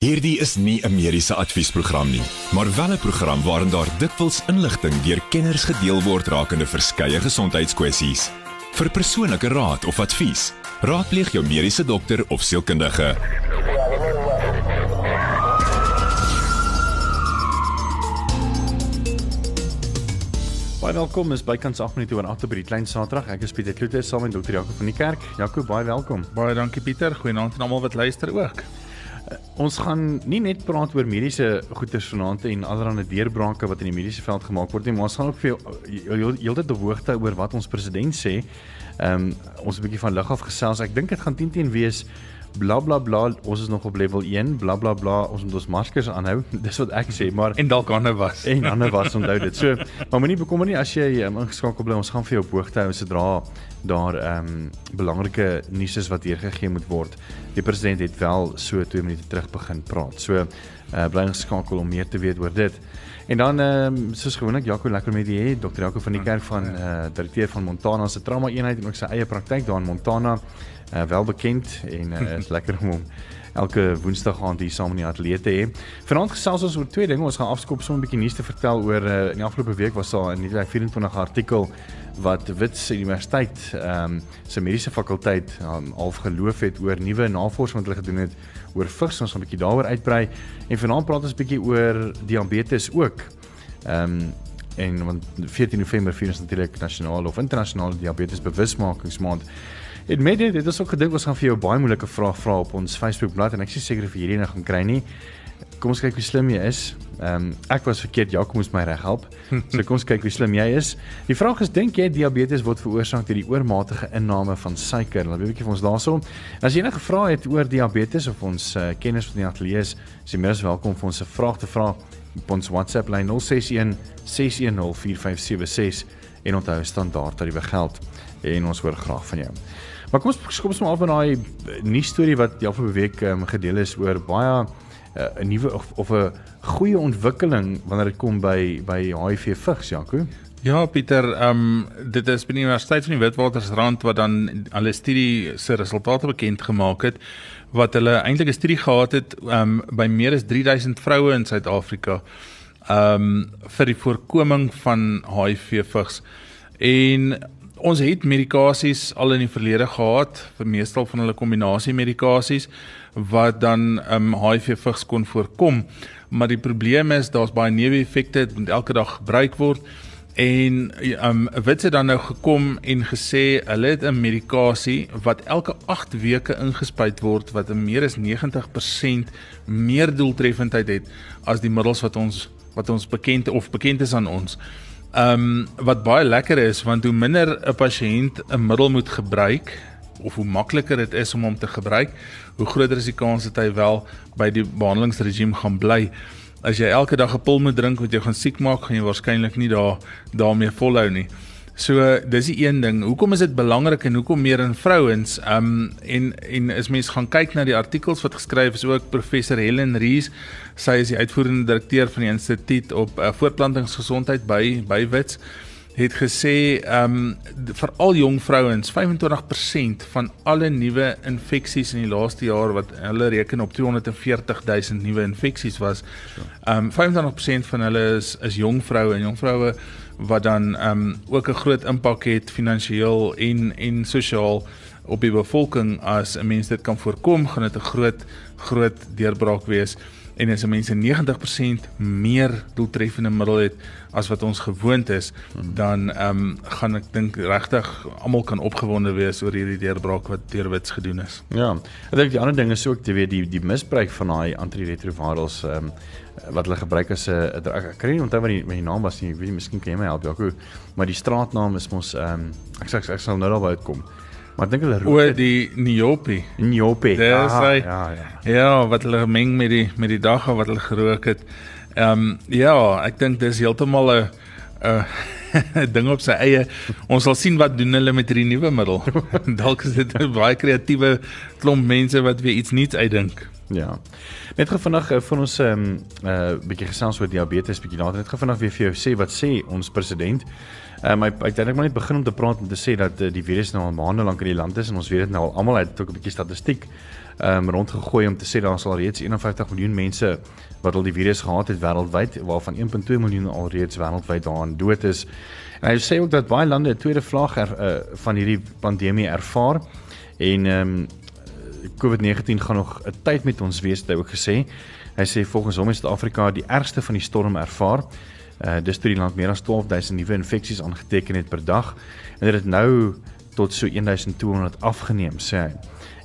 Hierdie is nie 'n mediese adviesprogram nie, maar wel 'n program waarin daar dikwels inligting deur kenners gedeel word rakende verskeie gesondheidskwessies. Vir persoonlike raad of advies, raadpleeg jou mediese dokter of sielkundige. Baie welkom is bykans 8 minute oor 8 by die klein Saterdag. Ek is Pieter Kloete saam met Dr. Jaco van die kerk. Jaco, baie welkom. Baie dankie Pieter. Goeienaand aan almal wat luister ook. Uh, ons gaan nie net praat oor mediese goeders vanaand en allerlei deurbrake wat in die mediese veld gemaak word nie, maar ons gaan ook vir jou heeltyd op hoogte oor wat ons president sê. Ehm um, ons 'n bietjie van lig af gesels. Ek dink dit gaan 10 10 wees bla bla bla ons is nog op level 1 bla bla bla ons moet ons maskers aanhou. Dis wat ek sê maar en dalk ander was. En ander was onthou dit. So maar moenie bekommer nie as jy um, ingeskakel bly ons gaan vir jou op hoogte hou sodra daar ehm um, belangrike nuus is wat deurgegee moet word. Die president het wel so 2 minute terug begin praat. So uh, bly ingeskakel om meer te weet oor dit. En dan ehm um, soos gewoonlik Jaco lekker met die Dr. Jaco van die kerk van eh uh, direkteur van Montana se trauma eenheid en ook sy eie praktyk daar in Montana uh, wel bekend en uh, is lekker om hom elke woensdag aand hier saam in die ateljee te hê. Vanaand gesels ons oor twee dinge. Ons gaan afskop so 'n bietjie nuus te vertel oor uh, in die afgelope week was daar 'n nuwe 24 artikel wat Wits Universiteit ehm um, se mediese fakulteit um, half geloof het oor nuwe navorsing wat hulle gedoen het oor vigs. Ons gaan 'n bietjie daaroor uitbrei en vanaand praat ons 'n bietjie oor diabetes ook. Ehm um, en want 14 November vier ons natuurlik nasionale of internasionale diabetes bewusmakingsmaand. En met dit het ons ook gedink ons gaan vir jou baie moeilike vrae vra op ons Facebook bladsy en ek is seker of hierdie ene gaan kry nie. Kom ons kyk hoe slim jy is. Ehm um, ek was verkeerd, Jaco moes my reg help. So kom ons kyk hoe slim jy is. Die vraag is dink jy diabetes word veroorsaak deur die oormatige inname van suiker? Laat 'n bietjie vir ons daaroor. As jy enige vrae het oor diabetes of ons uh, kennis van die ateljee is, is jy meer welkom vir ons 'n vraag te vra op ons WhatsApp lyn 061 610 4576 en onthou standaard tariewe geld en ons hoor graag van jou. Maar kom ons kom ons maar af met daai eh, nuus storie wat die afgelope week um, gedeel is oor baie eh, 'n uh, nuwe of 'n goeie ontwikkeling wanneer dit kom by by HIV vigs, Jaco. Ja, Pieter, ehm um, dit is by die Universiteit van die Witwatersrand wat dan hulle studie se resultate bekend gemaak het wat hulle eintlik 'n studie gehad het ehm um, by meer as 3000 vroue in Suid-Afrika ehm um, vir die voorkoming van HIV vigs. En ons het medikasies al in die verlede gehad vir meestal van hulle kombinasie medikasies wat dan um, HIV vigs kon voorkom. Maar die probleem is daar's baie neeweffekte moet elke dag gebruik word. En um wit het dan nou gekom en gesê hulle het 'n medikasie wat elke 8 weke ingespuit word wat 'n meer as 90% meer doeltreffendheid het as die middels wat ons wat ons bekend of bekend is aan ons Ehm um, wat baie lekker is want hoe minder 'n pasiënt 'n middel moet gebruik of hoe makliker dit is om hom te gebruik, hoe groter is die kans dat hy wel by die behandelingsregime gaan bly. As jy elke dag 'n pil moet drink wat jou gaan siek maak, gaan jy waarskynlik nie daar daarmee volhou nie. So dis die een ding. Hoekom is dit belangrik en hoekom meer in vrouens? Um en en as mens gaan kyk na die artikels wat geskryf is ook professor Helen Rees, sy is die uitvoerende direkteur van die instituut op uh, voortplantingsgesondheid by by Wits het gesê um veral jong vrouens 25% van alle nuwe infeksies in die laaste jaar wat hulle reken op 240 000 nuwe infeksies was. Um 25% van hulle is is jong vroue en jong vroue wat dan ehm um, ook 'n groot impak het finansiëel en en sosiaal op die bevolking as 'n mens dit kan voorkom, gaan dit 'n groot groot deurbraak wees en as 'n mens 'n 90% meer doeltreffende middel het as wat ons gewoond is, dan ehm um, gaan ek dink regtig almal kan opgewonde wees oor hierdie deurbraak wat deur Wits gedoen is. Ja. Ek dink die ander ding is ook te weet die die misbruik van daai antiretrovirals ehm um, wat hulle gebruik as 'n ek kan nie onthou wat die, die naam was nie. Ek weet miskien kan jy my help, Jaco. Maar die straatnaam is mos ehm um, ek sê ek, ek sal nou daarby uitkom. Maar ek dink hulle roep O die Niopi. Niopi. Dis hy. Ja, ja. Ja, wat hulle gemeng met die met die dag wat hulle gerook het. Ehm um, ja, ek dink dis heeltemal 'n 'n ding op sy eie. Ons sal sien wat doen hulle met hierdie nuwe middel. Dalk is dit 'n baie kreatiewe klomp mense wat weer iets nuuts uitdink. Ja. Net gou vinnig uh, vir ons 'n um, uh, bietjie gesels oor diabetes bietjie later. Net gou vinnig weer vir jou sê wat sê ons president. Um, hy hy het maar net begin om te praat om te sê dat uh, die virus nou al maande lank in die land is en ons weet dit nou al almal het ook 'n bietjie statistiek um, rondgegooi om te sê daar sal reeds 51 miljoen mense wat al die virus gehad het wêreldwyd waarvan 1.2 miljoen alreeds wêreldwyd daaraan dood is. En hy sê ook dat baie lande 'n tweede vlaag er, uh, van hierdie pandemie ervaar en ehm um, COVID-19 gaan nog 'n tyd met ons wees, het hy ook gesê. Hy sê volgens hom is Suid-Afrika die ergste van die storm ervaar. Uh dis toe die land meer as 12000 nuwe infeksies aangeteken het per dag en dit het nou tot so 1200 afgeneem, sê hy.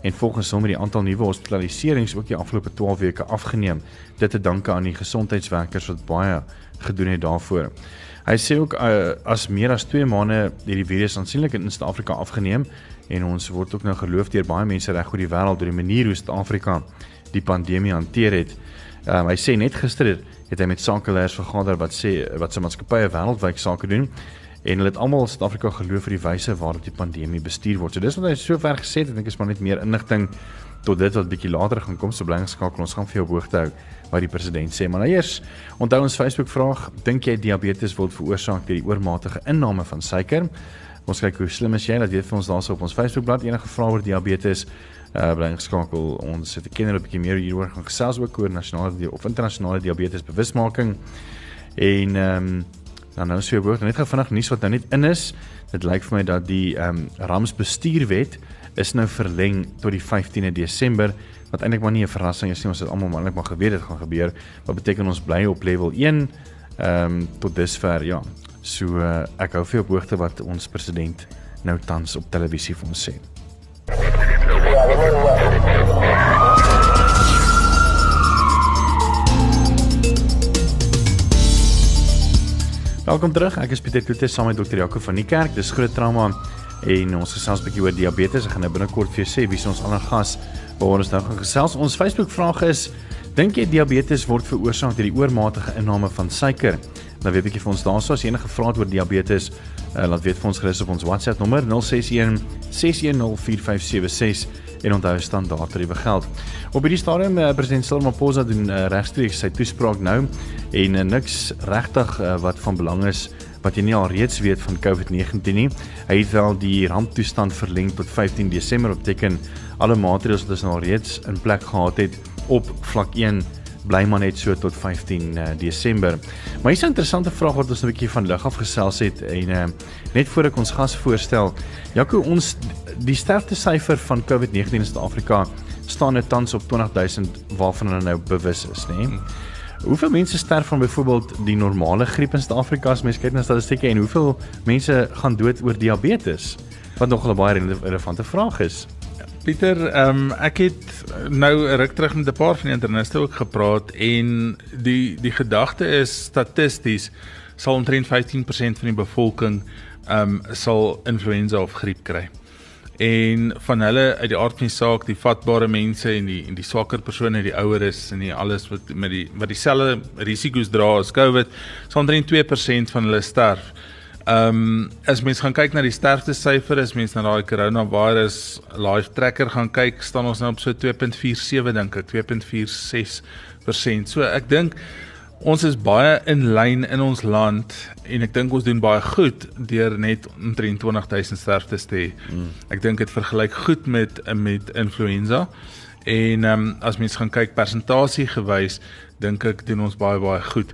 En volgens hom het die aantal nuwe hospitaliserings ook die afgelope 12 weke afgeneem. Dit te danke aan die gesondheidswerkers wat baie gedoen het daarvoor. Hy sê ook uh, as meer as 2 maande hierdie virus aansienlik in Suid-Afrika afgeneem en ons word ook nou geloof deur baie mense reg oor die wêreld oor die manier hoe Suid-Afrika die pandemie hanteer het. Um, hy sê net gister het, hy met sakeleiers vergader wat sê wat se maatskappye wêreldwyd sake doen en hulle het almal Suid-Afrika geloof vir die wyse waarop die pandemie bestuur word. So dis wat hy sover gesê het, ek dink is maar net meer inligting tot dit wat bietjie later gaan kom, so bly geskakel. Ons gaan vir jou hoogte hou wat die president sê. Maar nou eers, onthou ons Facebook vraag, dink jy diabetes word veroorsaak deur die oormatige inname van suiker? Ons kyk hoe slim is jy? Laat weet vir ons daarso op ons Facebookblad enige vrae oor diabetes. Uh bly geskakel. Ons het 'n kenner 'n bietjie meer hieroor gaan gesels ook oor nasionale of internasionale diabetes bewusmaking. En ehm um, dan nou sê woord net gou vinnig nuus wat nou net in is. Dit lyk vir my dat die ehm um, Rams bestuurwet is nou verleng tot die 15de Desember wat eintlik maar nie 'n verrassing is nie. Ons het almal maar eintlik maar geweet dit gaan gebeur. Wat beteken ons bly op level 1 ehm um, tot dusver ja. So uh, ek hou veel op hoogte wat ons president nou tans op televisie vir ons sê. Welkom terug. Ek is Pieter Kloete saam met Dr. Jaco van die kerk. Dis groot trauma en ons gesels 'n bietjie oor diabetes. Ek gaan nou binnekort vir jou sê wie ons ander gas waar ons nou gaan gesels. Ons Facebook vraag is: Dink jy diabetes word veroorsaak deur die oormatige inname van suiker? Nou weet ek vir ons daarso as enige vrae oor diabetes, uh, laat weet vir ons gerus op ons WhatsApp nommer 061 610 4576 en onthou standaard tariewe geld. Op hierdie stadium uh, president Cyril Ramaphosa doen uh, regstreeks sy toespraak nou en uh, niks regtig uh, wat van belang is wat jy nie al reeds weet van COVID-19 nie. Hy het wel die ramptoestand verleng tot 15 Desember op teken alle maatreëls wat ons nou reeds in plek gehad het op vlak 1 bly maar net so tot 15 uh, Desember. Maar hier's 'n interessante vraag wat ons 'n bietjie van lig af gesels het en uh, net voor ek ons gas voorstel, Jaco ons die sterfte syfer van COVID-19 in Suid-Afrika staan net tans op 20000 waarvan hulle nou bewus is, nê? Nee? Hoeveel mense sterf van byvoorbeeld die normale griep in Suid-Afrika as mens kyk na statistieke en hoeveel mense gaan dood oor diabetes? Wat nog 'n baie relevante vraag is. Pieter, ehm um, ek het nou ruk terug met 'n paar van die interniste ook gepraat en die die gedagte is statisties sal omtrent 15% van die bevolking ehm um, sal influenza of griep kry. En van hulle uit die aard van die saak, die vatbare mense en die en die swakker persone, die oueres en die alles wat met die wat dieselfde risiko's dra as COVID, sal omtrent 2% van hulle sterf. Ehm um, as mens gaan kyk na die sterfte syfer, as mens na daai coronavirus live tracker gaan kyk, staan ons nou op so 2.47 dink ek, 2.46%. So ek dink ons is baie in lyn in ons land en ek dink ons doen baie goed deur net omtrent 20000 sterftes te hê. Mm. Ek dink dit vergelyk goed met met influenza. En ehm um, as mens gaan kyk persentasie gewys, dink ek doen ons baie baie goed.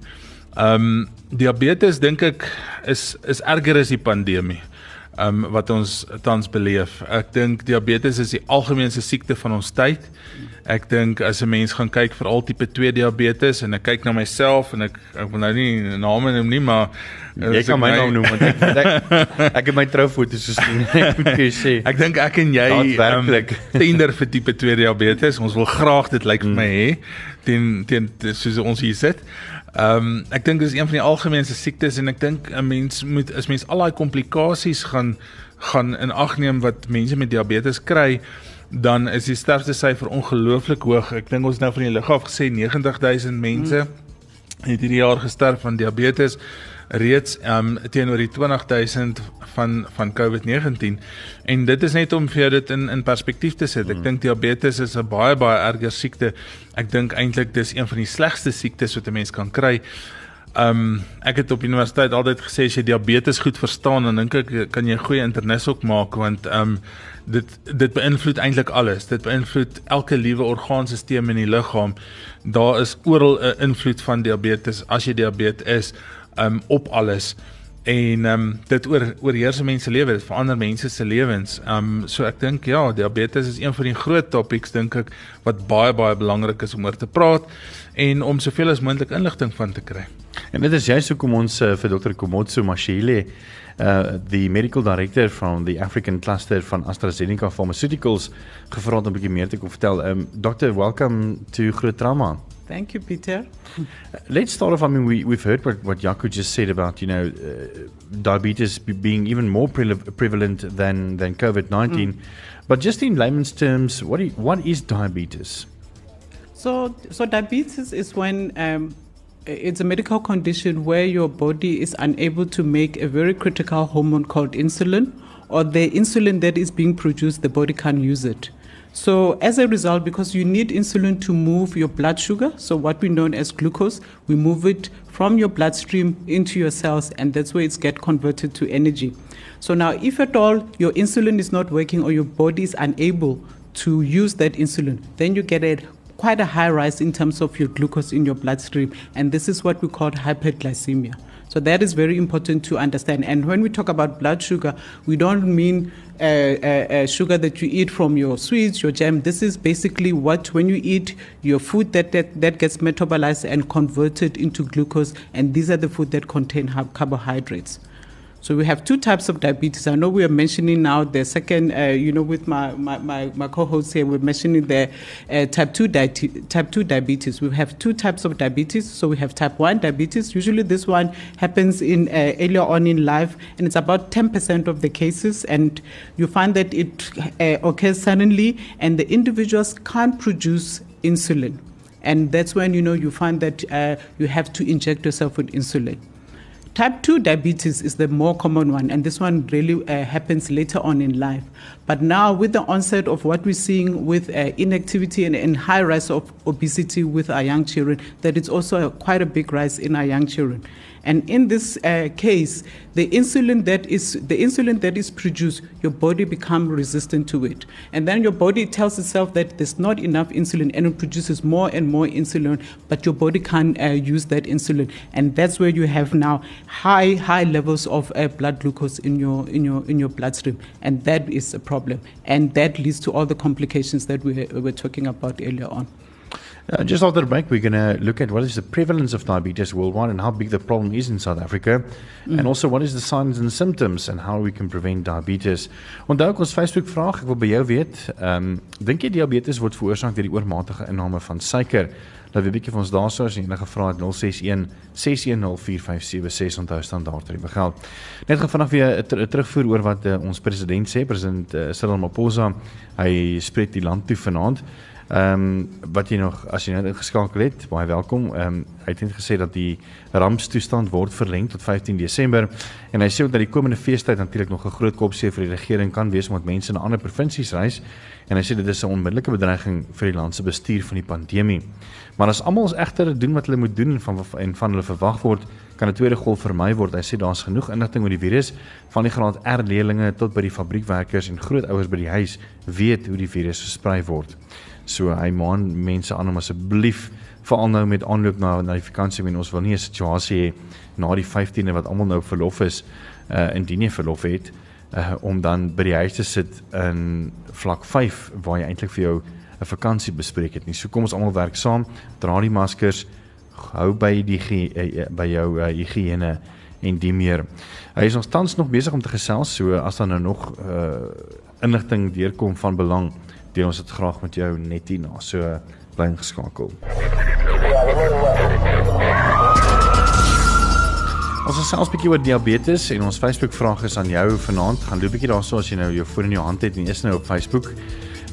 Ehm um, diabetes dink ek is is erger as die pandemie. Ehm um, wat ons tans beleef. Ek dink diabetes is die algemeenste siekte van ons tyd. Ek dink as 'n mens gaan kyk vir al tipe 2 diabetes en ek kyk na myself en ek ek wil nou nie name noem nie, maar jy kan my naam noem want ek ek, ek het my troufoto's gesien. ek moet vir jou sê. Ek dink ek en jy werklik um, tender vir tipe 2 diabetes. Ons wil graag dit lyk like vir my hê teen teen soos ons hier sit. Ehm um, ek dink dis een van die algemeenste siektes en ek dink 'n mens moet as mens al daai komplikasies gaan gaan in ag neem wat mense met diabetes kry, dan is die sterfte syfer ongelooflik hoog. Ek dink ons nou van die lig af gesê 90000 mense hmm. het hierdie jaar gesterf van diabetes. Reeds um teenoor die 20000 van van COVID-19 en dit is net om vir dit in in perspektief te sit. Ek mm. dink diabetes is 'n baie baie erger siekte. Ek dink eintlik dis een van die slegste siektes wat 'n mens kan kry. Um ek het op universiteit altyd gesê as jy diabetes goed verstaan dan dink ek kan jy 'n goeie internis ook maak want um dit dit beïnvloed eintlik alles. Dit beïnvloed elke liewe orgaanstelsel in die liggaam. Daar is oral 'n invloed van diabetes as jy diabetes is um op alles en ehm um, dit oor oorheers mense lewe dit verander mense se lewens. Ehm um, so ek dink ja, diabetes is een van die groot topics dink ek wat baie baie belangrik is om oor te praat en om soveel as moontlik inligting van te kry. En dit is juist hoekom ons uh, vir Dr. Komotso Mashile uh the medical director from the African cluster van AstraZeneca Pharmaceuticals gevra het om 'n bietjie meer te kom vertel. Um doctor, welcome to Groot Trauma. Thank you, Peter. Let's start off. I mean, we, we've heard what, what Jaco just said about, you know, uh, diabetes being even more pre- prevalent than, than COVID 19. Mm. But just in layman's terms, what, you, what is diabetes? So, so diabetes is when um, it's a medical condition where your body is unable to make a very critical hormone called insulin, or the insulin that is being produced, the body can't use it. So, as a result, because you need insulin to move your blood sugar, so what we know as glucose, we move it from your bloodstream into your cells, and that's where it's get converted to energy. So now, if at all your insulin is not working or your body is unable to use that insulin, then you get a quite a high rise in terms of your glucose in your bloodstream, and this is what we call hyperglycemia. So that is very important to understand. And when we talk about blood sugar, we don't mean uh, uh, uh, sugar that you eat from your sweets, your jam. This is basically what, when you eat your food, that, that, that gets metabolized and converted into glucose. And these are the food that contain carbohydrates. So we have two types of diabetes. I know we are mentioning now the second, uh, you know, with my, my, my, my co-host here, we're mentioning the uh, type, 2 di- type 2 diabetes. We have two types of diabetes. So we have type 1 diabetes. Usually this one happens in uh, earlier on in life, and it's about 10% of the cases. And you find that it uh, occurs suddenly, and the individuals can't produce insulin. And that's when, you know, you find that uh, you have to inject yourself with insulin. Type 2 diabetes is the more common one, and this one really uh, happens later on in life. But now, with the onset of what we're seeing with uh, inactivity and, and, high rise of obesity with our young children, that it's also a, quite a big rise in our young children. And in this uh, case, the insulin that is the insulin that is produced, your body becomes resistant to it, and then your body tells itself that there's not enough insulin, and it produces more and more insulin, but your body can't uh, use that insulin, and that's where you have now high high levels of uh, blood glucose in your in your in your bloodstream, and that is a problem, and that leads to all the complications that we were talking about earlier on. Uh, just after the break, we're going to look at what is the prevalence of diabetes worldwide and how big the problem is in South Africa, mm. and also what is the signs and symptoms and how we can prevent diabetes. Onthou ek ons Facebook vraag, ek wil by jou weet, ehm um, dink jy diabetes word veroorsaak deur die oormatige inname van suiker? Laat weet 'n bietjie vir ons daarso as enige vrae het 061 6104576 onthou standaard tariewe geld. Net gou vanaand weer 'n terugvoer oor wat uh, ons president sê, president uh, Cyril Ramaphosa, hy spreek die land toe vanaand. Ehm um, wat jy nog as jy nou ingeskakel het, baie welkom. Ehm um, hy het net gesê dat die rampstoestand word verleng tot 15 Desember en hy sê ook dat die komende feestyd natuurlik nog 'n groot kopseer vir die regering kan wees omdat mense na ander provinsies reis en hy sê dit is 'n onmiddellike bedreiging vir die land se bestuur van die pandemie. Maar as almal ons egter doen wat hulle moet doen van en van hulle verwag word, kan 'n tweede golf vermy word. Hy sê daar's genoeg inligting oor die virus van die graad R leerlinge tot by die fabriekwerkers en grootouers by die huis weet hoe die virus versprei word. So hy maan mense aan om asseblief veral nou met aanloop na na die vakansie en ons wil nie 'n situasie hê na die 15de wat almal nou verlof is uh indien jy verlof het uh om dan by die huis te sit in vlak 5 waar jy eintlik vir jou 'n vakansie bespreek het nie. So kom ons almal werk saam, dra die maskers, hou by die uh, by jou uh, higiëne en die meer. Hy is ons tans nog besig om te gesels, so as daar nou nog uh inligting deurkom van belang deel ons dit graag met jou net hierna. So bly ingeskakel. Ons het selfs 'n bietjie oor diabetes en ons Facebook vraag is aan jou vanaand. Gaan loop 'n bietjie daarso as jy nou jou foon in jou hand het en jy's nou op Facebook.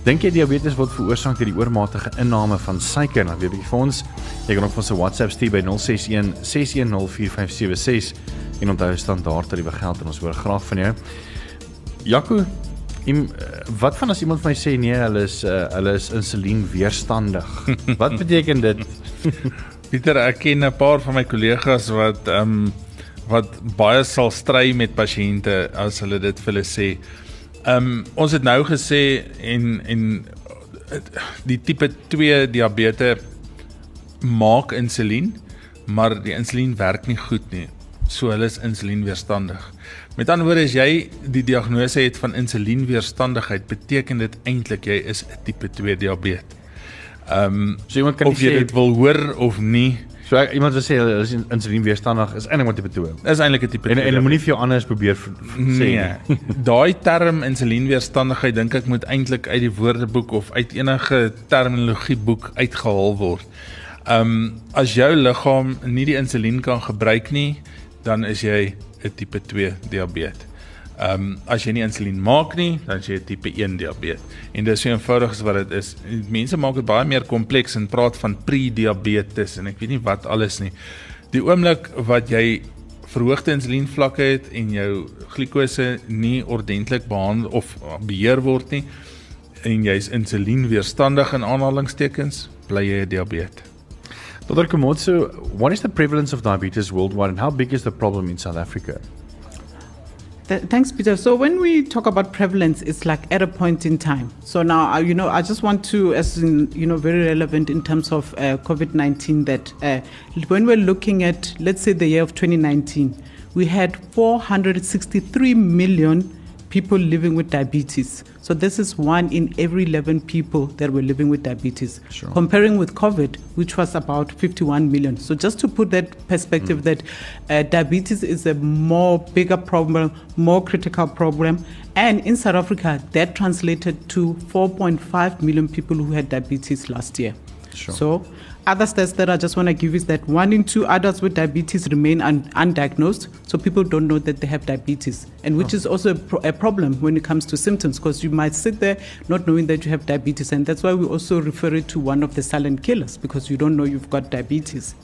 Dink jy diabetes word veroorsaak deur die oormatige inname van suiker? Nou weet ek vir ons, jy kan ook van se WhatsApp stuur by 061 610 4576 en onthou standaard tariewe geld en ons hoor graag van jou. Jaco, im, wat van as iemand vir my sê nee, hulle is uh, hulle is insulien weerstandig? wat beteken dit? Pieter, ek ken 'n paar van my kollegas wat ehm um, wat baie sal stry met pasiënte as hulle dit vir hulle sê. Ehm um, ons het nou gesê en en die tipe 2 diabetes maak insulien, maar die insulien werk nie goed nie. So hulle is insulienweerstandig. Met ander woorde, as jy die diagnose het van insulienweerstandigheid, beteken dit eintlik jy is 'n tipe 2 diabetes. Ehm um, so iemand kan of jy sê, dit wil hoor of nie. So ek, iemand wat sê hulle is insulienweerstandig is eintlik maar tipe 2. Is eintlik 'n tipe 2. En en moenie vir jou anders probeer sê nee. nie. Daai term insulienweerstandigheid dink ek moet eintlik uit die woordeboek of uit enige terminologie boek uitgehaal word. Ehm um, as jou liggaam nie die insulien kan gebruik nie, dan is jy 'n tipe 2 diabetes. Ehm um, as jy nie insulien maak nie, dan is jy 'n tipe 1 diabetes. En dis so eenvoudig as wat dit is. Mense maak dit baie meer kompleks en praat van pre-diabetes en ek weet nie wat alles nie. Die oomblik wat jy verhoogde insulienvlakke het en jou glikose nie ordentlik behandel of beheer word nie en jy's insulienweerstandig in aanhalingstekens, bly jy 'n diabetes. Dr. Komotso, what is the prevalence of diabetes worldwide and how big is the problem in South Africa? Thanks, Peter. So when we talk about prevalence, it's like at a point in time. So now, uh, you know, I just want to, as in, you know, very relevant in terms of uh, COVID 19, that uh, when we're looking at, let's say, the year of 2019, we had 463 million people living with diabetes. So this is one in every 11 people that were living with diabetes. Sure. Comparing with COVID, which was about 51 million. So just to put that perspective, mm. that uh, diabetes is a more bigger problem, more critical problem. And in South Africa, that translated to 4.5 million people who had diabetes last year. Sure. So other stats that I just want to give is that one in two adults with diabetes remain un- undiagnosed, so people don't know that they have diabetes, and which oh. is also a, pro- a, problem when it comes to symptoms, because you might sit there not knowing that you have diabetes, and that's why we also refer it to one of the silent killers, because you don't know you've got diabetes.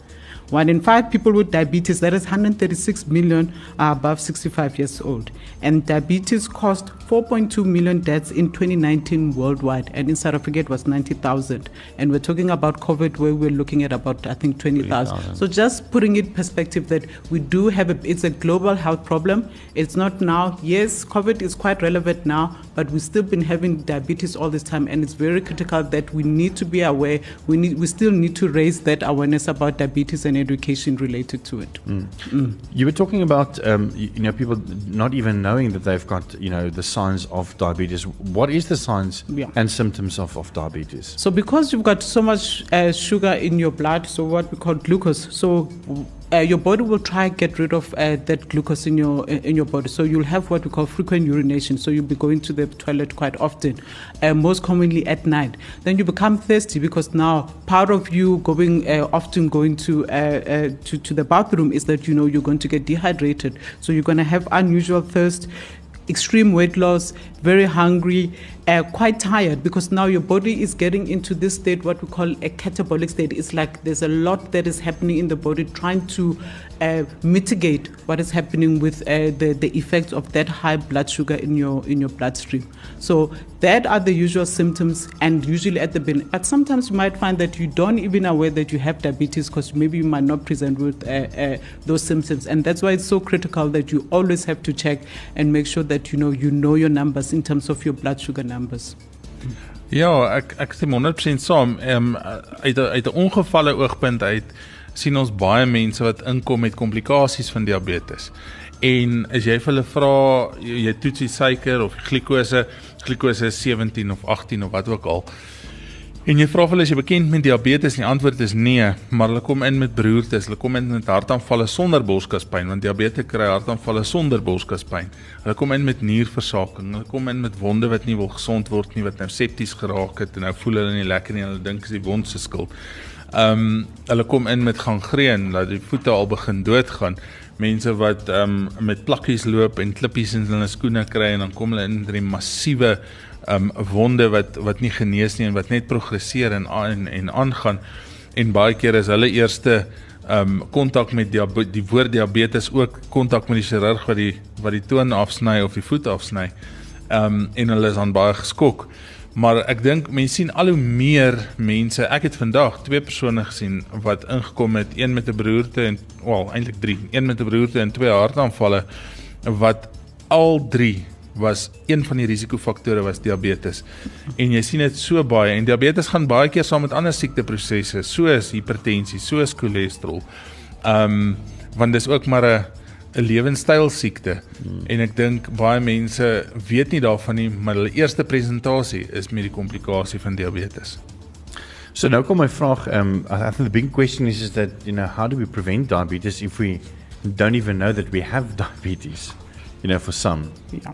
One in five people with diabetes, that is 136 million, are above 65 years old. And diabetes caused 4.2 million deaths in 2019 worldwide. And in South Africa, it was 90,000. And we're talking about COVID, where we're looking at about, I think, 20,000. 20, so just putting it perspective that we do have a, it's a global health problem. It's not now. Yes, COVID is quite relevant now, but we've still been having diabetes all this time. And it's very critical that we need to be aware. We, need, we still need to raise that awareness about diabetes and and education related to it. Mm. Mm. You were talking about um, you, know people not even knowing that they've got you know the signs of diabetes. What is the signs yeah. and symptoms of, of diabetes? So because you've got so much uh, sugar in your blood, so what we call glucose. So uh, your body will try get rid of uh, that glucose in your in your body. So you'll have what we call frequent urination. So you'll be going to the toilet quite often, uh, most commonly at night. Then you become thirsty because now part of you going uh, often going to, uh, uh, to to the bathroom is that you know you're going to get dehydrated. So you're going to have unusual thirst extreme weight loss, very hungry, uh, quite tired because now your body is getting into this state, what we call a catabolic state. It's like there's a lot that is happening in the body trying to uh, mitigate what is happening with uh, the, the effects of that high blood sugar in your in your bloodstream. So that are the usual symptoms and usually at the beginning. But sometimes you might find that you don't even aware that you have diabetes because maybe you might not present with uh, uh, those symptoms. And that's why it's so critical that you always have to check and make sure that you know you know your numbers in terms of your blood sugar numbers. Ja, ek ek stem 100% saam. Ehm um, uit uit 'n ongevalle oogpunt uit sien ons baie mense wat inkom met komplikasies van diabetes. En as jy vir hulle vra jy toets die suiker of glikose, glikose is 17 of 18 of wat ook al. En jy vra hulle as jy bekend met diabetes, die antwoord is nee, maar hulle kom in met beroertes, hulle kom in met hartaanvalle sonder borskaspyn want diabetes kry hartaanvalle sonder borskaspyn. Hulle kom in met nierversaking, hulle kom in met wonde wat nie wil gesond word nie, wat nou septies geraak het en nou voel hulle nie lekker nie, hulle dink is die wond se skuld. Ehm um, hulle kom in met gangreen, dat die voete al begin doodgaan. Mense wat ehm um, met plakkies loop en klippies in hulle skoene kry en dan kom hulle in met massiewe um wonde wat wat nie genees nie en wat net progresseer en en en aangaan en baie keer is hulle eerste um kontak met die die woord diabetes ook kontak met die chirurg wat die wat die toon afsny of die voet afsny. Um en hulle is dan baie geskok. Maar ek dink mense sien al hoe meer mense. Ek het vandag twee persone gesien wat ingekom het, een met 'n beroerte en wel eintlik drie, een met 'n beroerte en twee hartaanvalle wat al drie was een van die risikofaktore was diabetes. En jy sien dit so baie en diabetes gaan baie keer saam met ander siekteprosesse soos hipertensie, soos cholesterol. Ehm um, want dis ook maar 'n 'n lewenstyl siekte hmm. en ek dink baie mense weet nie daarvan nie maar hulle eerste presentasie is met die komplikasie van diabetes. So nou kom my vraag um I think the big question is is that you know how do we prevent diabetes if we don't even know that we have diabetes you know for some. Yeah.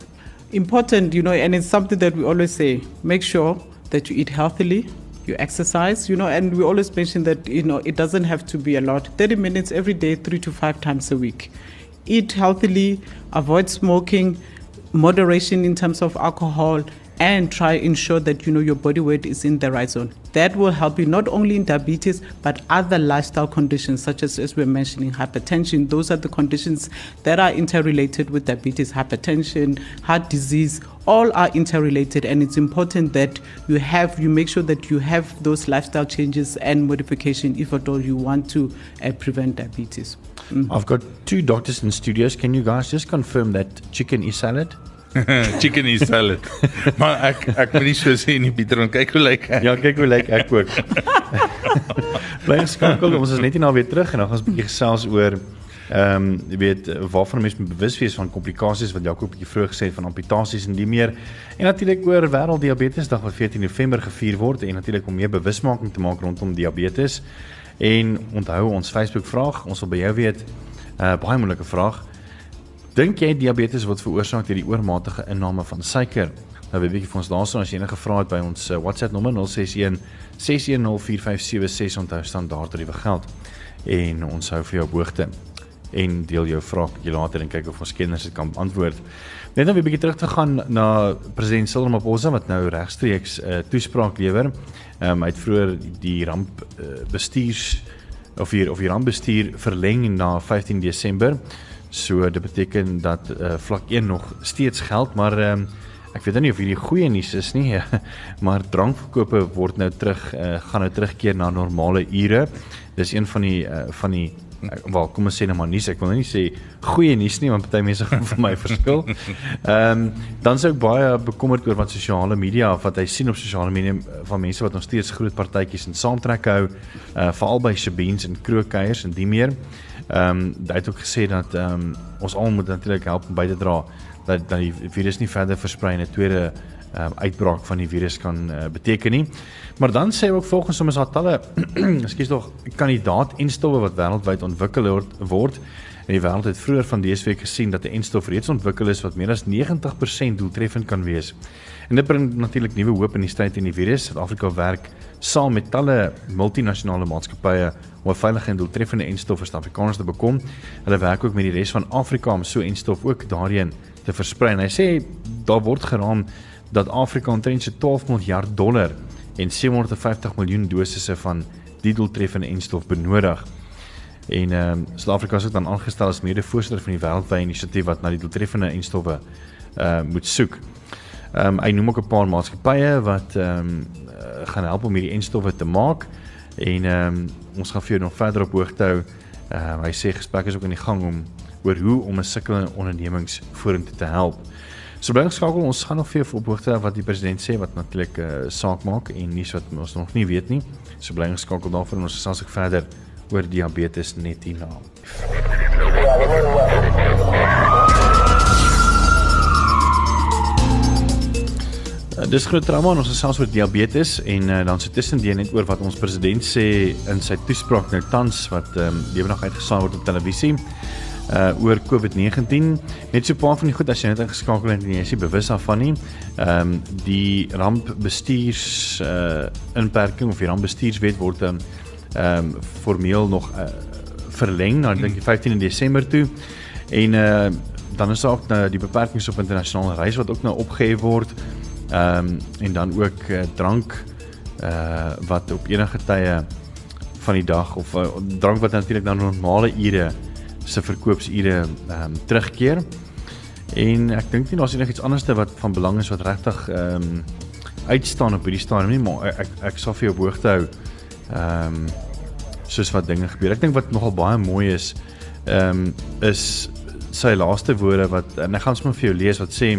Important you know and it's something that we always say make sure that you eat healthily you exercise you know and we always mention that you know it doesn't have to be a lot. 30 minutes every day 3 to 5 times a week. Eat healthily, avoid smoking, moderation in terms of alcohol, and try ensure that you know your body weight is in the right zone. That will help you not only in diabetes but other lifestyle conditions such as as we're mentioning hypertension. Those are the conditions that are interrelated with diabetes, hypertension, heart disease. All are interrelated, and it's important that you have you make sure that you have those lifestyle changes and modification if at all you want to uh, prevent diabetes. Mm. I've got two doctors in studios. Can you guys just confirm that chicken is salad? chicken is salad. maar ek ek moet nie so sê nie Pieter, want kyk hoe lyk ek. Ja, kyk hoe lyk ek ook. Bly skakel, ons is net hier na weer terug en dan gaan ons 'n bietjie gesels oor ehm um, jy weet waarvan mense bewus wees van komplikasies wat Jaco 'n bietjie vroeg gesê het van amputasies en die meer. En natuurlik oor wêrelddiabetesdag wat 14 November gevier word en natuurlik om meer bewusmaking te maak rondom diabetes. En onthou ons Facebook vraag, ons wil by jou weet 'n uh, baie moeilike vraag. Dink jy diabetes word veroorsaak deur die oormatige inname van suiker? Nou weet jy vir ons daarson as jy enige vrae het by ons uh, WhatsApp nommer 061 6104576 onthou standaard tariewe geld en ons hou vir jou hoogte en deel jou vrae bietjie later en kyk of ons kenners dit kan antwoord. Net om 'n bietjie terug te gaan na president Cyril Ramaphosa wat nou regstreeks 'n uh, toespraak lewer. Ehm um, hy het vroeër die ramp uh, bestuurs of hier of die rampbestuur verleng na 15 Desember. So dit beteken dat uh, vlak 1 nog steeds geld, maar um, ek weet nie of hierdie goeie nuus is nie, maar drankverkope word nou terug uh, gaan nou terugkeer na normale ure. Dis een van die uh, van die wel kom ons sê nou maar nuus ek wil nou nie sê goeie nuus nie want party mense gaan vir my verskil. Ehm um, dan sou ek baie bekommerd oor wat sosiale media of wat hy sien op sosiale media van mense wat nog steeds groot partytjies en saamtrek hou uh veral by Shabeens en Krookeiers en die meer. Ehm um, hy het ook gesê dat ehm um, ons almal moet natuurlik help om by te dra dat dat die virus nie verder versprei en 'n tweede um, uitbraak van die virus kan uh, beteken nie. Maar dan sê hy ook volgens hom is daar talle ekskuus tog kandidaat enstowwe wat wêreldwyd ontwikkel word. En die wêreld het vroeër van dese week gesien dat 'n enstof reeds ontwikkel is wat meer as 90% doeltreffend kan wees. En dit bring natuurlik nuwe hoop in die stryd teen die virus. Suid-Afrika werk saam met talle multinasjonale maatskappye om 'n veilige en doeltreffende enstof vir Suid-Afrikaners te bekom. Hulle werk ook met die res van Afrika om so enstof ook daarheen te versprei. En hy sê daar word geraam dat Afrika omtrent so 12 miljard dollar en 750 miljoen dosisse van die doeltreffende enstof benodig. En ehm um, Suid-Afrika is ook dan aangestel as mede-voorsitter van die wêreldwye inisiatief wat na die doeltreffende enstowwe uh moet soek. Ehm um, hy noem ook 'n paar maatskappye wat ehm um, gaan help om hierdie enstowwe te maak en ehm um, ons gaan vir jou nog verder op hoogte hou. Ehm uh, hy sê gesprekke is ook in die gang om oor hoe om 'n sukkelende ondernemings vorentoe te help. So bly geskakel, ons gaan nog vir op hoogte wat die president sê wat natuurlik 'n uh, saak maak en nuus wat ons nog nie weet nie. So bly geskakel daarvoor en ons sal se verder oor diabetes net hierna. Uh, dis groot drama ons gesels oor diabetes en uh, dan so tussendeur net oor wat ons president sê in sy toespraak nou tans wat ehm um, lewendig uitgesaai word op televisie uh oor COVID-19. Net so 'n paar van die goed as jy net ingeskakel het en jy is nie bewus daarvan nie. Ehm um, die rampbestuurs uh inperking of die rampbestuurswet word ehm um, formeel nog uh, verleng na dink die 15 Desember toe. En uh dan is ook nou die beperkings op internasionale reis wat ook nou opgehef word. Ehm um, en dan ook uh, drank uh wat op enige tye van die dag of uh, drank wat natuurlik dan normale ure se verkoopsure ehm um, terugkeer. En ek dink nie daar's enigiets anderste wat van belang is wat regtig ehm um, uitstaan op hierdie stadium nie, maar ek ek, ek sal vir jou hoogte hou. Ehm um, soos wat dinge gebeur. Ek dink wat nogal baie mooi is, ehm um, is sy laaste woorde wat en ek gaan sommer vir jou lees wat sê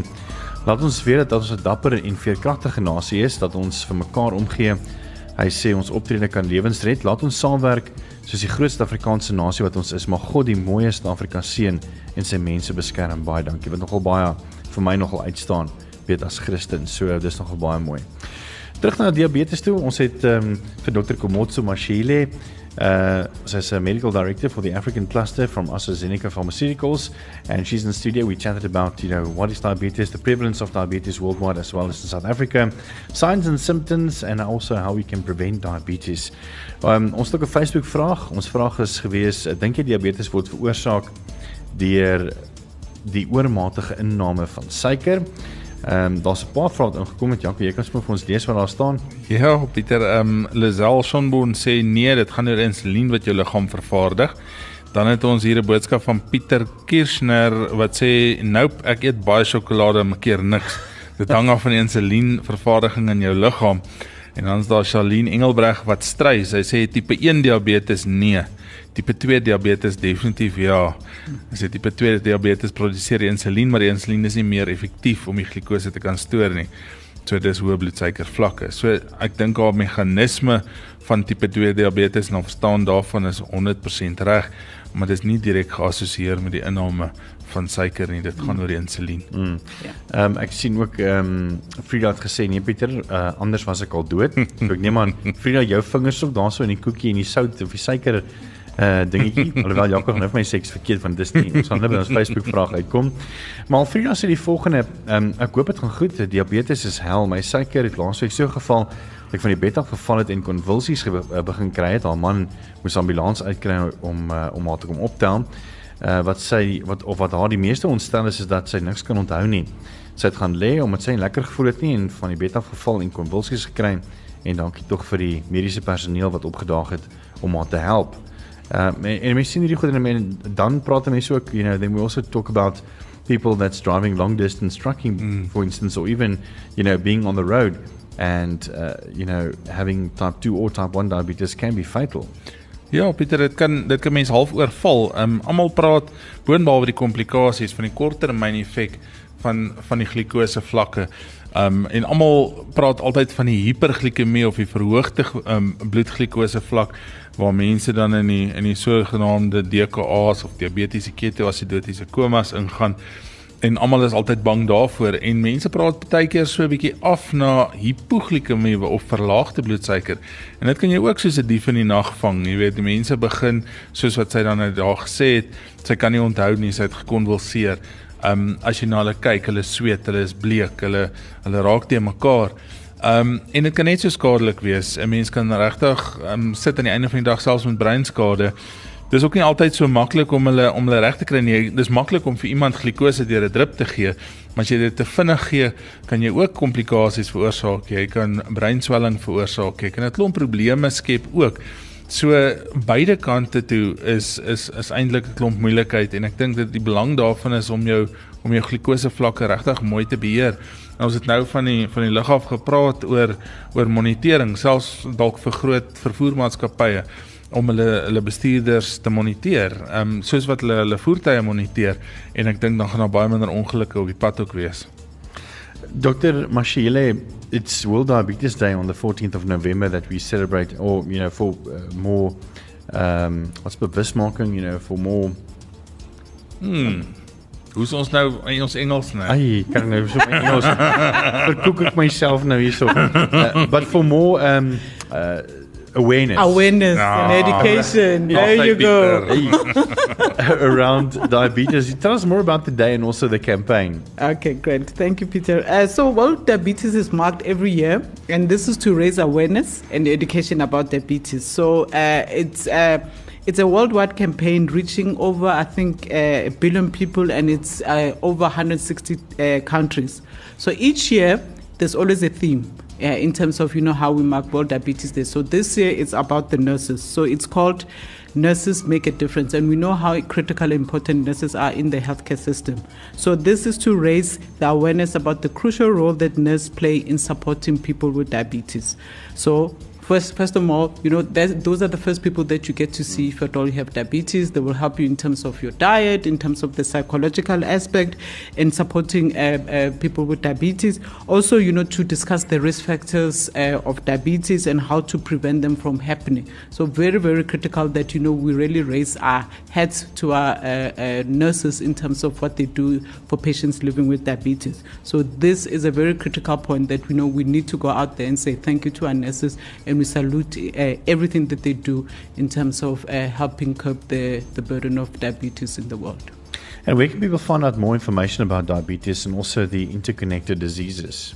laat ons weet dat ons 'n dapper en veerkragtige nasie is, dat ons vir mekaar omgee. Hy sê ons optrede kan lewens red. Laat ons saamwerk soos die grootste Afrikaanse nasie wat ons is. Mag God die mooiste Afrika seën en sy mense beskerm. Baie dankie. Wat nogal baie vir my nogal uitstaan weet as Christen. So dis nogal baie mooi. Terug na diabetes toe. Ons het ehm um, vir Dr. Komotso Mashile Uh, she's a medical director for the African cluster from AstraZeneca Pharmaceuticals, and she's in the studio. We chatted about, you know, what is diabetes, the prevalence of diabetes worldwide as well as in South Africa, signs and symptoms, and also how we can prevent diabetes. Um, ons het ook 'n Facebook vraag. Ons vraag is gewees, dink jy diabetes word veroorsaak deur die oormatige inname van suiker? Ehm um, daar's 'n paar vrae ingekom met Janko, jy kan vir ons lees wat daar staan. Ja, Pieter, ehm um, Lazel Sonboon sê nee, dit gaan oor insulien wat jou liggaam vervaardig. Dan het ons hier 'n boodskap van Pieter Kirschner wat sê nope, ek eet baie sjokolade, maar keer niks. Dit hang af van die insulien vervaardiging in jou liggaam. En dan is daar Charlene Engelbreg wat stry. Sy sê tipe 1 diabetes nee. Tipe 2 diabetes definitief ja. As jy tipe 2 diabetes produseer insulien, maar die insulien is nie meer effektief om die glikose te kan stoor nie. So dis hoë bloedsuiker vlakke. So ek dink haar meganisme van tipe 2 diabetes en verstaan daarvan is 100% reg, maar dit is nie direk geassosieer met die inname van suiker nie. Dit gaan mm. oor die insulien. Mm. Ja. Ehm um, ek sien ook ehm um, Frida het gesê nee Pieter, uh, anders was ek al dood. so ek neem aan Frida jou vingers op daarso in die koekie en die sout of die suiker uh dingetjie. Alhoewel Jakob nou vir my seks verkeerd van dis nie. Ons gaan net by ons Facebook vraag uitkom. Maar Alfreda sê die volgende, um, ek hoop dit gaan goed. Diabetes is hel. My suiker het laasweek so geval dat ek van die bed af geval het en konvulsies eh, begin kry het. Haar man moes ambulans uitkry om uh, om haar te kom optel. Uh wat sê wat of wat haar die meeste ontstel is is dat sy niks kan onthou nie. Sy het gaan lê omdat sy lekker gevoel het nie en van die bed af geval en konvulsies gekry en dankie tog vir die mediese personeel wat opgedaag het om haar te help. Uh, en, en mense sien hierdie goed en men, dan praat mense ook, you know, then we also talk about people that's driving long distance trucking mm. for instance or even, you know, being on the road and uh, you know, having type 2 or type 1 diabetes can be fatal. Ja, Pieter, dit kan dit kan mense half oorval. Ehm um, almal praat boonbehalwe die komplikasies van die korttermyn effek van van die glikose vlakke. Ehm um, en almal praat altyd van die hiperglikemie of die verhoogde ehm um, bloedglikose vlak waar mense dan in die in die sogenaamde DKA's of diabetiese ketoasidotiese komas ingaan en almal is altyd bang daarvoor. En mense praat baie keer so 'n bietjie af na hipoglikemie of verlaagde bloedsuiker. En dit kan jy ook soos 'n dief in die nag vang jy weet mense begin soos wat sy dan nou daar gesê het sy kan nie onthou nie sy het gekonvulseer. Um, as jy na hulle kyk hulle sweet hulle is bleek hulle hulle raak te mekaar Ehm um, en dit kan net so skadelik wees. 'n Mens kan regtig um, sit aan die einde van die dag selfs met breinskade. Dis ook nie altyd so maklik om hulle om hulle reg te kry nie. Dis maklik om vir iemand glikose deur 'n drip te gee, maar as jy dit te vinnig gee, kan jy ook komplikasies veroorsaak. Jy kan breinswelling veroorsaak. Jy kan 'n klomp probleme skep ook. So beide kante toe is is is eintlik 'n klomp moeilikheid en ek dink dat die belang daarvan is om jou om jou glikose vlakke regtig mooi te beheer. Nou ons het nou van die van die lug af gepraat oor oor monitering, selfs dalk vir groot vervoermaatskappye om hulle hulle bestuurders te moniteer. Ehm um, soos wat hulle hulle voertuie moniteer en ek dink dan gaan daar baie minder ongelukke op die pad ook wees. Dr. Mashile, it's World Diabetes Day on the 14th of November that we celebrate or you know for uh, more um what's bewusmaking, you know, for more Hmm. Hoe's ons nou in ons Engels nou? Ai, kan nou so in Engels verkoek ek myself nou hierso. Uh, but for more um uh awareness. Awareness no. and education. Yeah. There you go. Around diabetes. Tell us more about the day and also the campaign. Okay, great. Thank you, Peter. Uh, so, World Diabetes is marked every year, and this is to raise awareness and education about diabetes. So, uh, it's uh, it's a worldwide campaign reaching over, I think, uh, a billion people, and it's uh, over 160 uh, countries. So each year, there's always a theme uh, in terms of you know how we mark World Diabetes Day. So this year it's about the nurses. So it's called nurses make a difference and we know how critical important nurses are in the healthcare system so this is to raise the awareness about the crucial role that nurses play in supporting people with diabetes so First, first of all, you know, those are the first people that you get to see if at all you have diabetes. They will help you in terms of your diet, in terms of the psychological aspect, in supporting uh, uh, people with diabetes. Also, you know, to discuss the risk factors uh, of diabetes and how to prevent them from happening. So, very, very critical that, you know, we really raise our heads to our uh, uh, nurses in terms of what they do for patients living with diabetes. So, this is a very critical point that we know we need to go out there and say thank you to our nurses and we salute uh, everything that they do in terms of uh, helping curb the, the burden of diabetes in the world. And where can people find out more information about diabetes and also the interconnected diseases?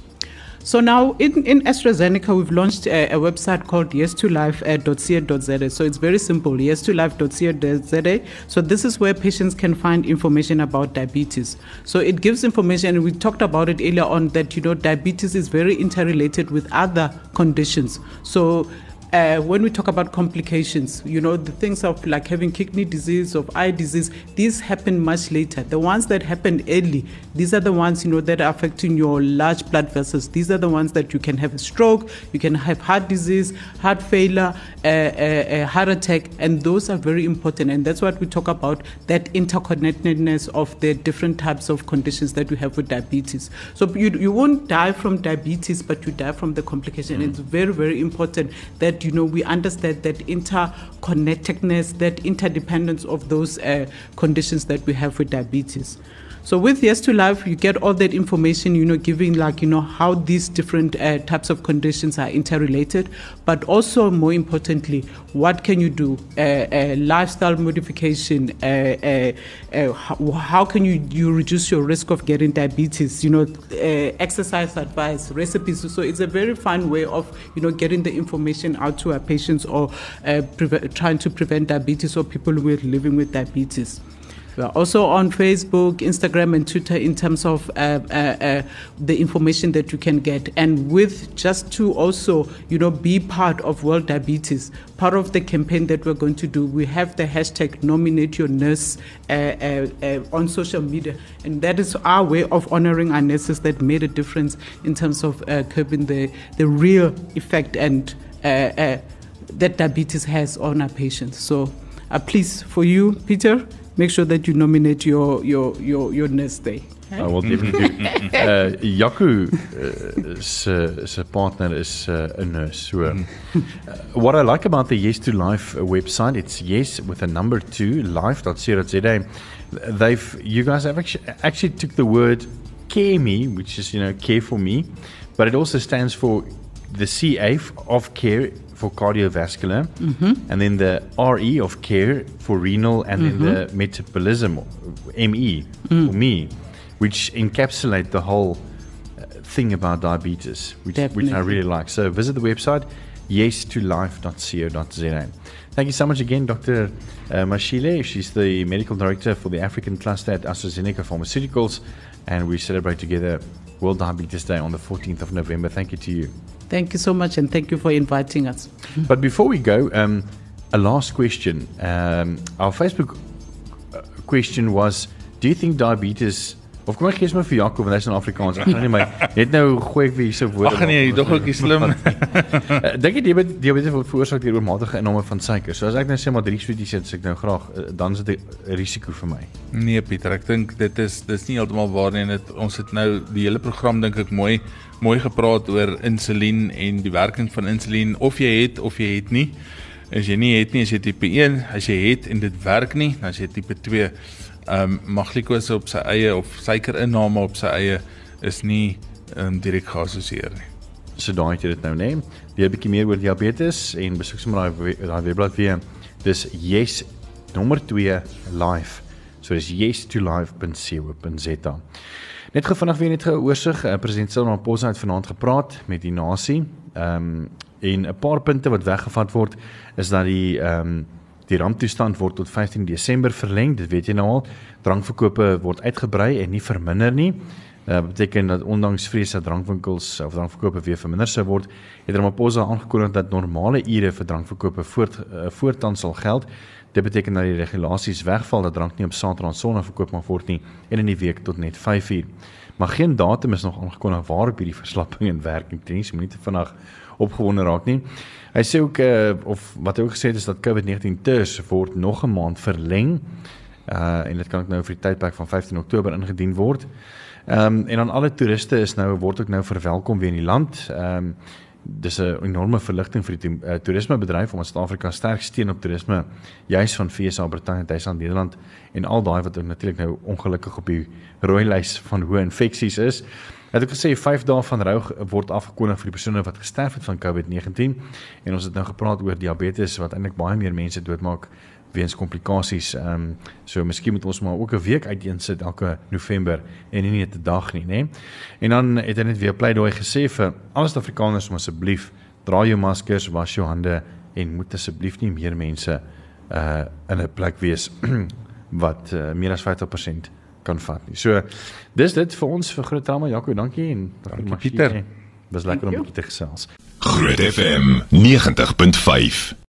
So now in, in AstraZeneca, we've launched a, a website called yes2life.ca.za. Uh, so it's very simple, yes2life.ca.za. So this is where patients can find information about diabetes. So it gives information, and we talked about it earlier on, that, you know, diabetes is very interrelated with other conditions. So uh, when we talk about complications, you know, the things of like having kidney disease, of eye disease, these happen much later. The ones that happen early, these are the ones, you know, that are affecting your large blood vessels. These are the ones that you can have a stroke, you can have heart disease, heart failure, uh, uh, uh heart attack, and those are very important. And that's what we talk about, that interconnectedness of the different types of conditions that we have with diabetes. So you, you won't die from diabetes, but you die from the complication. Mm. It's very, very important that you know, we understand that interconnectedness, that interdependence of those uh, conditions that we have with diabetes. So with Yes to Life, you get all that information, you know, giving like, you know, how these different uh, types of conditions are interrelated, but also more importantly, what can you do? Uh, uh, lifestyle modification, uh, uh, uh, how, how, can you, you reduce your risk of getting diabetes, you know, exercise advice, recipes. So it's a very fun way of, you know, getting the information out to our patients or pre- trying to prevent diabetes or people who are living with diabetes. We are also on Facebook, Instagram, and Twitter in terms of uh, uh, uh, the information that you can get. And with just to also, you know, be part of World Diabetes, part of the campaign that we're going to do, we have the hashtag nominate your nurse uh, uh, uh, on social media. And that is our way of honoring our nurses that made a difference in terms of curbing the, the real effect and that diabetes has on our patients. So, please, for you, Peter, make sure that you nominate your your your your nurse day. I will definitely. uh Jaco uh, se se partner is uh, a nurse. So uh, what I like about the Yes to Life website, it's yes with a number 2 life.co.za. They've you guys have actually, actually took the word care me, which is you know care for me, but it also stands for the CA of care for cardiovascular, mm-hmm. and then the RE of care for renal, and mm-hmm. then the mm-hmm. metabolism, ME mm. for me, which encapsulate the whole uh, thing about diabetes, which, which I really like. So visit the website yes2life.co.za. Thank you so much again, Dr. Uh, Mashile. She's the medical director for the African cluster at AstraZeneca Pharmaceuticals, and we celebrate together World Diabetes Day on the 14th of November. Thank you to you. Thank you so much, and thank you for inviting us. But before we go, um, a last question. Um, our Facebook uh, question was: Do you think diabetes Of kom ek gee sommer vir Jaco want hy's in Afrikaans. Ek gaan nie my net nou gooi ek vir hierse woorde. Ag nee, dog ook slim. Eh, dink jy diabetes diabetes word veroorsaak deur oormatige inname van suiker? So as ek nou sê maar drie sweeties eet, ek nou graag eh, dan is dit 'n risiko vir my. Nee Pieter, ek dink dit is dis nie heeltemal waar nie. Dit ons het nou die hele program dink ek mooi mooi gepraat oor insulien en die werking van insulien of jy het of jy het nie. As jy nie het nie, as jy tipe 1, as jy het en dit werk nie, dan as jy tipe 2 ehm um, mag glikose op sy eie of suikerinname op sy eie is nie ehm um, direk geassosieer nie. So daai het jy dit nou neem. Leer 'n bietjie meer oor diabetes en besoek sommer daai daai webblad weer. Dis yes nommer 2 live. So dis yes2live.co.za. Net gou vinnig weer net 'n oorsig. Uh, President Cyril Ramaphosa het vanaand gepraat met die nasie. Ehm um, en 'n paar punte wat weggevat word is dat die ehm um, Die ramptoestand word tot 15 Desember verleng, dit weet jy nou al. Drankverkope word uitgebrei en nie verminder nie. uh, beteken dat ondanks vrees dat drankwinkels of drankverkope weer verminder sou word, het Ramaphosa aangekondig dat normale ure vir drankverkope voort uh, voortaan sal geld. Dit beteken dat die regulasies wegval dat drank nie op Saterdag en Sondag verkoop mag word nie en in die week tot net 5uur. Maar geen datum is nog aangekondig waarop hierdie verslapping in werking tree. Jy moenie te vinnig opgewonde raak nie. Hy sê ook uh, of wat hy ook gesê het is dat COVID-19 ters word nog 'n maand verleng. Uh en dit kan ook nou vir die tydperk van 15 Oktober ingedien word. Ehm um, en dan alle toeriste is nou word ook nou verwelkom weer in die land. Ehm um, dis 'n enorme verligting vir die uh, toerismebedryf omdat Suid-Afrika sterk steun op toerisme juis van FSA, Brittanje, Duitsland, Nederland en al daai wat ook natuurlik nou ongelukkig op die rooi lys van hoë infeksies is. Het ek gesê 5 dae van rou word afgekondig vir die persone wat gesterf het van COVID-19 en ons het nou gepraat oor diabetes wat eintlik baie meer mense doodmaak weens komplikasies. Ehm um, so miskien moet ons maar ook 'n week uiteensit elke November en nie net 'n dag nie, nê. En dan het hy net weer pleidooi gesê vir al die Afrikaners om asseblief dra jou maskers, was jou hande en moet asseblief nie meer mense uh in 'n plek wees wat uh, meer as 50% kan vat nie. So dis dit vir ons vir Groot Trauma Jaco, dankie en dankie Pieter. Was lekker om bietjie te gesels. Groot FM 90.5